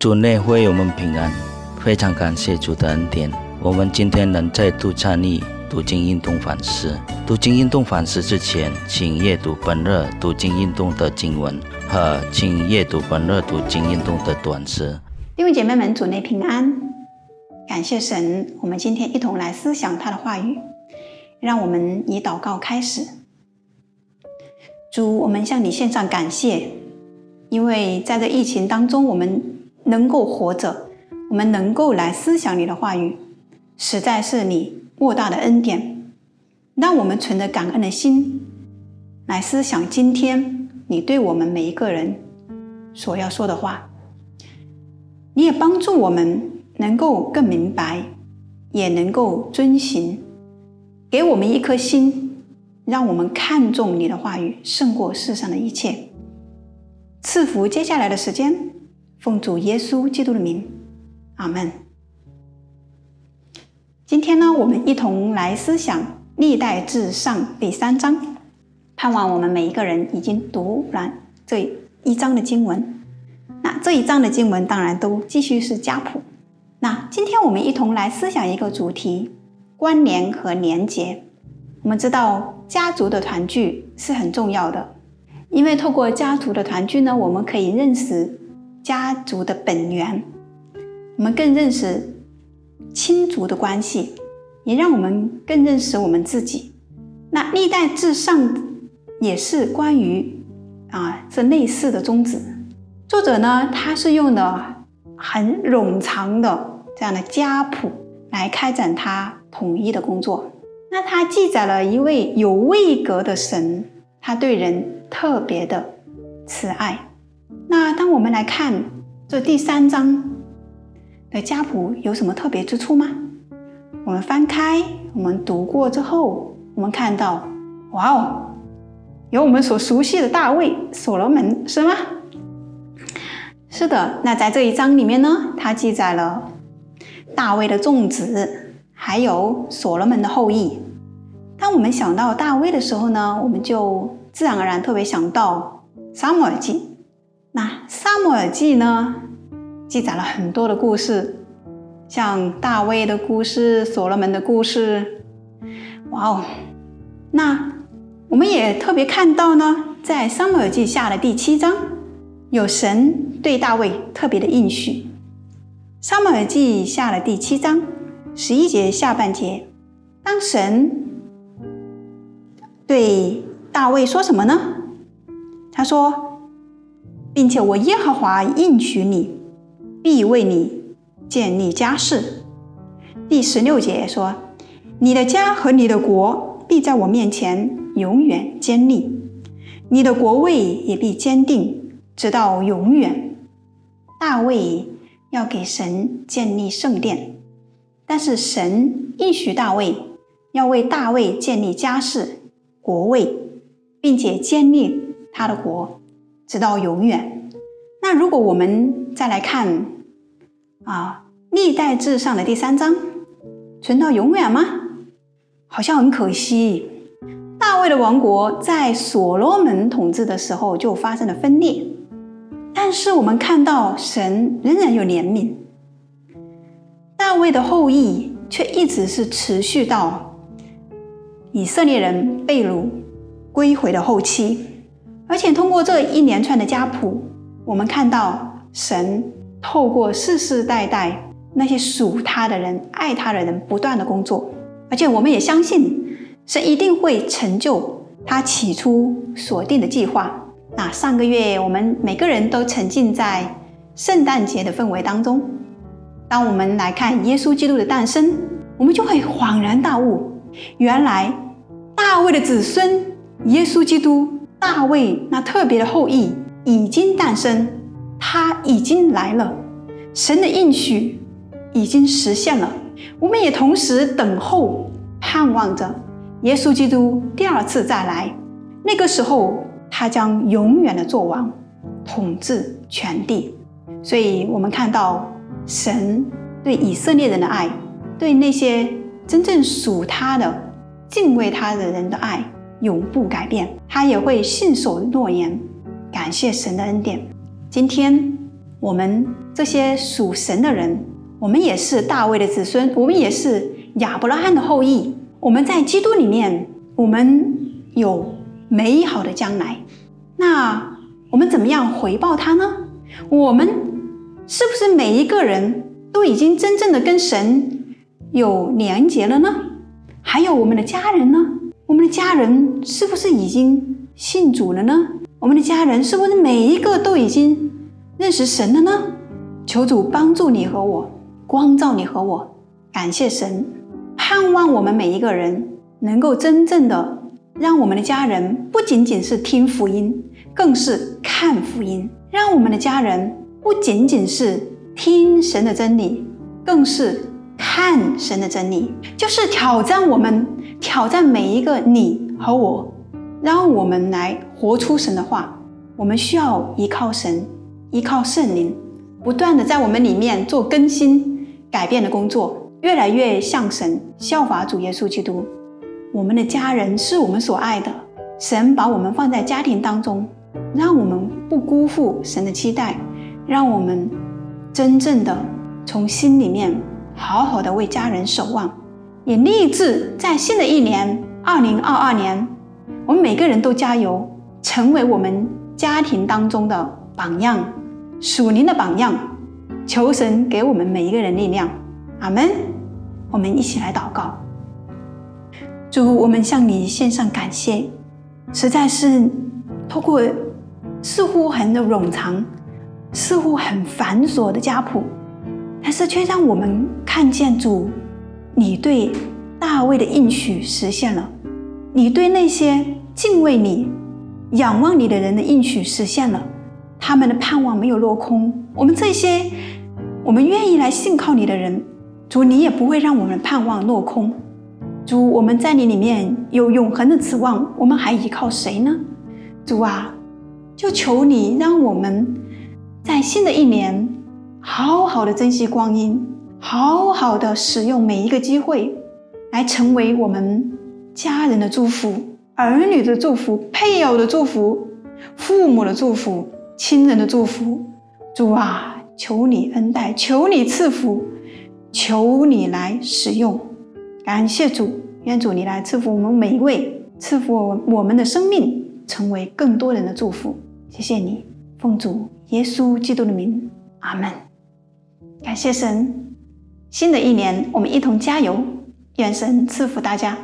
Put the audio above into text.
主内会友们平安，非常感谢主的恩典。我们今天能再度参与读经运动反思。读经运动反思之前，请阅读本日读经运动的经文和请阅读本日读经运动的短诗。弟兄姐妹们，主内平安，感谢神。我们今天一同来思想他的话语，让我们以祷告开始。主，我们向你献上感谢，因为在这疫情当中，我们。能够活着，我们能够来思想你的话语，实在是你莫大的恩典。让我们存着感恩的心来思想今天你对我们每一个人所要说的话。你也帮助我们能够更明白，也能够遵行，给我们一颗心，让我们看重你的话语胜过世上的一切。赐福接下来的时间。奉主耶稣基督的名，阿门。今天呢，我们一同来思想《历代至上》第三章。盼望我们每一个人已经读完这一章的经文。那这一章的经文当然都继续是家谱。那今天我们一同来思想一个主题：关联和连结。我们知道家族的团聚是很重要的，因为透过家族的团聚呢，我们可以认识。家族的本源，我们更认识亲族的关系，也让我们更认识我们自己。那历代至上也是关于啊这类似的宗旨。作者呢，他是用的很冗长的这样的家谱来开展他统一的工作。那他记载了一位有位格的神，他对人特别的慈爱。那当我们来看这第三章的家谱有什么特别之处吗？我们翻开，我们读过之后，我们看到，哇哦，有我们所熟悉的大卫、所罗门，是吗？是的。那在这一章里面呢，它记载了大卫的众子，还有所罗门的后裔。当我们想到大卫的时候呢，我们就自然而然特别想到撒母耳记。那《撒母耳记》呢，记载了很多的故事，像大卫的故事、所罗门的故事。哇哦！那我们也特别看到呢，在《撒母耳记下的第七章，有神对大卫特别的应许。《撒母耳记下了第七章十一节下半节，当神对大卫说什么呢？他说。并且我耶和华应许你，必为你建立家室。第十六节说：“你的家和你的国必在我面前永远坚立，你的国位也必坚定，直到永远。”大卫要给神建立圣殿，但是神应许大卫要为大卫建立家室、国位，并且建立他的国。直到永远。那如果我们再来看啊，历代至上的第三章，存到永远吗？好像很可惜。大卫的王国在所罗门统治的时候就发生了分裂，但是我们看到神仍然有怜悯，大卫的后裔却一直是持续到以色列人被掳归回的后期。而且通过这一连串的家谱，我们看到神透过世世代代那些属他的人、爱他的人不断的工作，而且我们也相信神一定会成就他起初所定的计划。那上个月我们每个人都沉浸在圣诞节的氛围当中，当我们来看耶稣基督的诞生，我们就会恍然大悟，原来大卫的子孙耶稣基督。大卫那特别的后裔已经诞生，他已经来了，神的应许已经实现了。我们也同时等候、盼望着耶稣基督第二次再来。那个时候，他将永远的做王，统治全地。所以，我们看到神对以色列人的爱，对那些真正属他的、敬畏他的人的爱。永不改变，他也会信守诺言，感谢神的恩典。今天我们这些属神的人，我们也是大卫的子孙，我们也是亚伯拉罕的后裔。我们在基督里面，我们有美好的将来。那我们怎么样回报他呢？我们是不是每一个人都已经真正的跟神有连结了呢？还有我们的家人呢？我们的家人是不是已经信主了呢？我们的家人是不是每一个都已经认识神了呢？求主帮助你和我，光照你和我。感谢神，盼望我们每一个人能够真正的让我们的家人不仅仅是听福音，更是看福音；让我们的家人不仅仅是听神的真理，更是看神的真理。就是挑战我们，挑战每一个你和我。让我们来活出神的话。我们需要依靠神，依靠圣灵，不断的在我们里面做更新、改变的工作，越来越像神，效法主耶稣基督。我们的家人是我们所爱的，神把我们放在家庭当中，让我们不辜负神的期待，让我们真正的从心里面好好的为家人守望，也立志在新的一年，二零二二年。我们每个人都加油，成为我们家庭当中的榜样，属灵的榜样。求神给我们每一个人力量，阿门。我们一起来祷告，主，我们向你献上感谢，实在是透过似乎很的冗长、似乎很繁琐的家谱，但是却让我们看见主，你对大卫的应许实现了。你对那些敬畏你、仰望你的人的应许实现了，他们的盼望没有落空。我们这些我们愿意来信靠你的人，主，你也不会让我们盼望落空。主，我们在你里面有永恒的指望，我们还依靠谁呢？主啊，就求你让我们在新的一年好好的珍惜光阴，好好的使用每一个机会，来成为我们。家人的祝福，儿女的祝福，配偶的祝福，父母的祝福，亲人的祝福。主啊，求你恩待，求你赐福，求你来使用。感谢主，愿主你来赐福我们每一位，赐福我我们的生命，成为更多人的祝福。谢谢你，奉主耶稣基督的名，阿门。感谢神，新的一年我们一同加油，愿神赐福大家。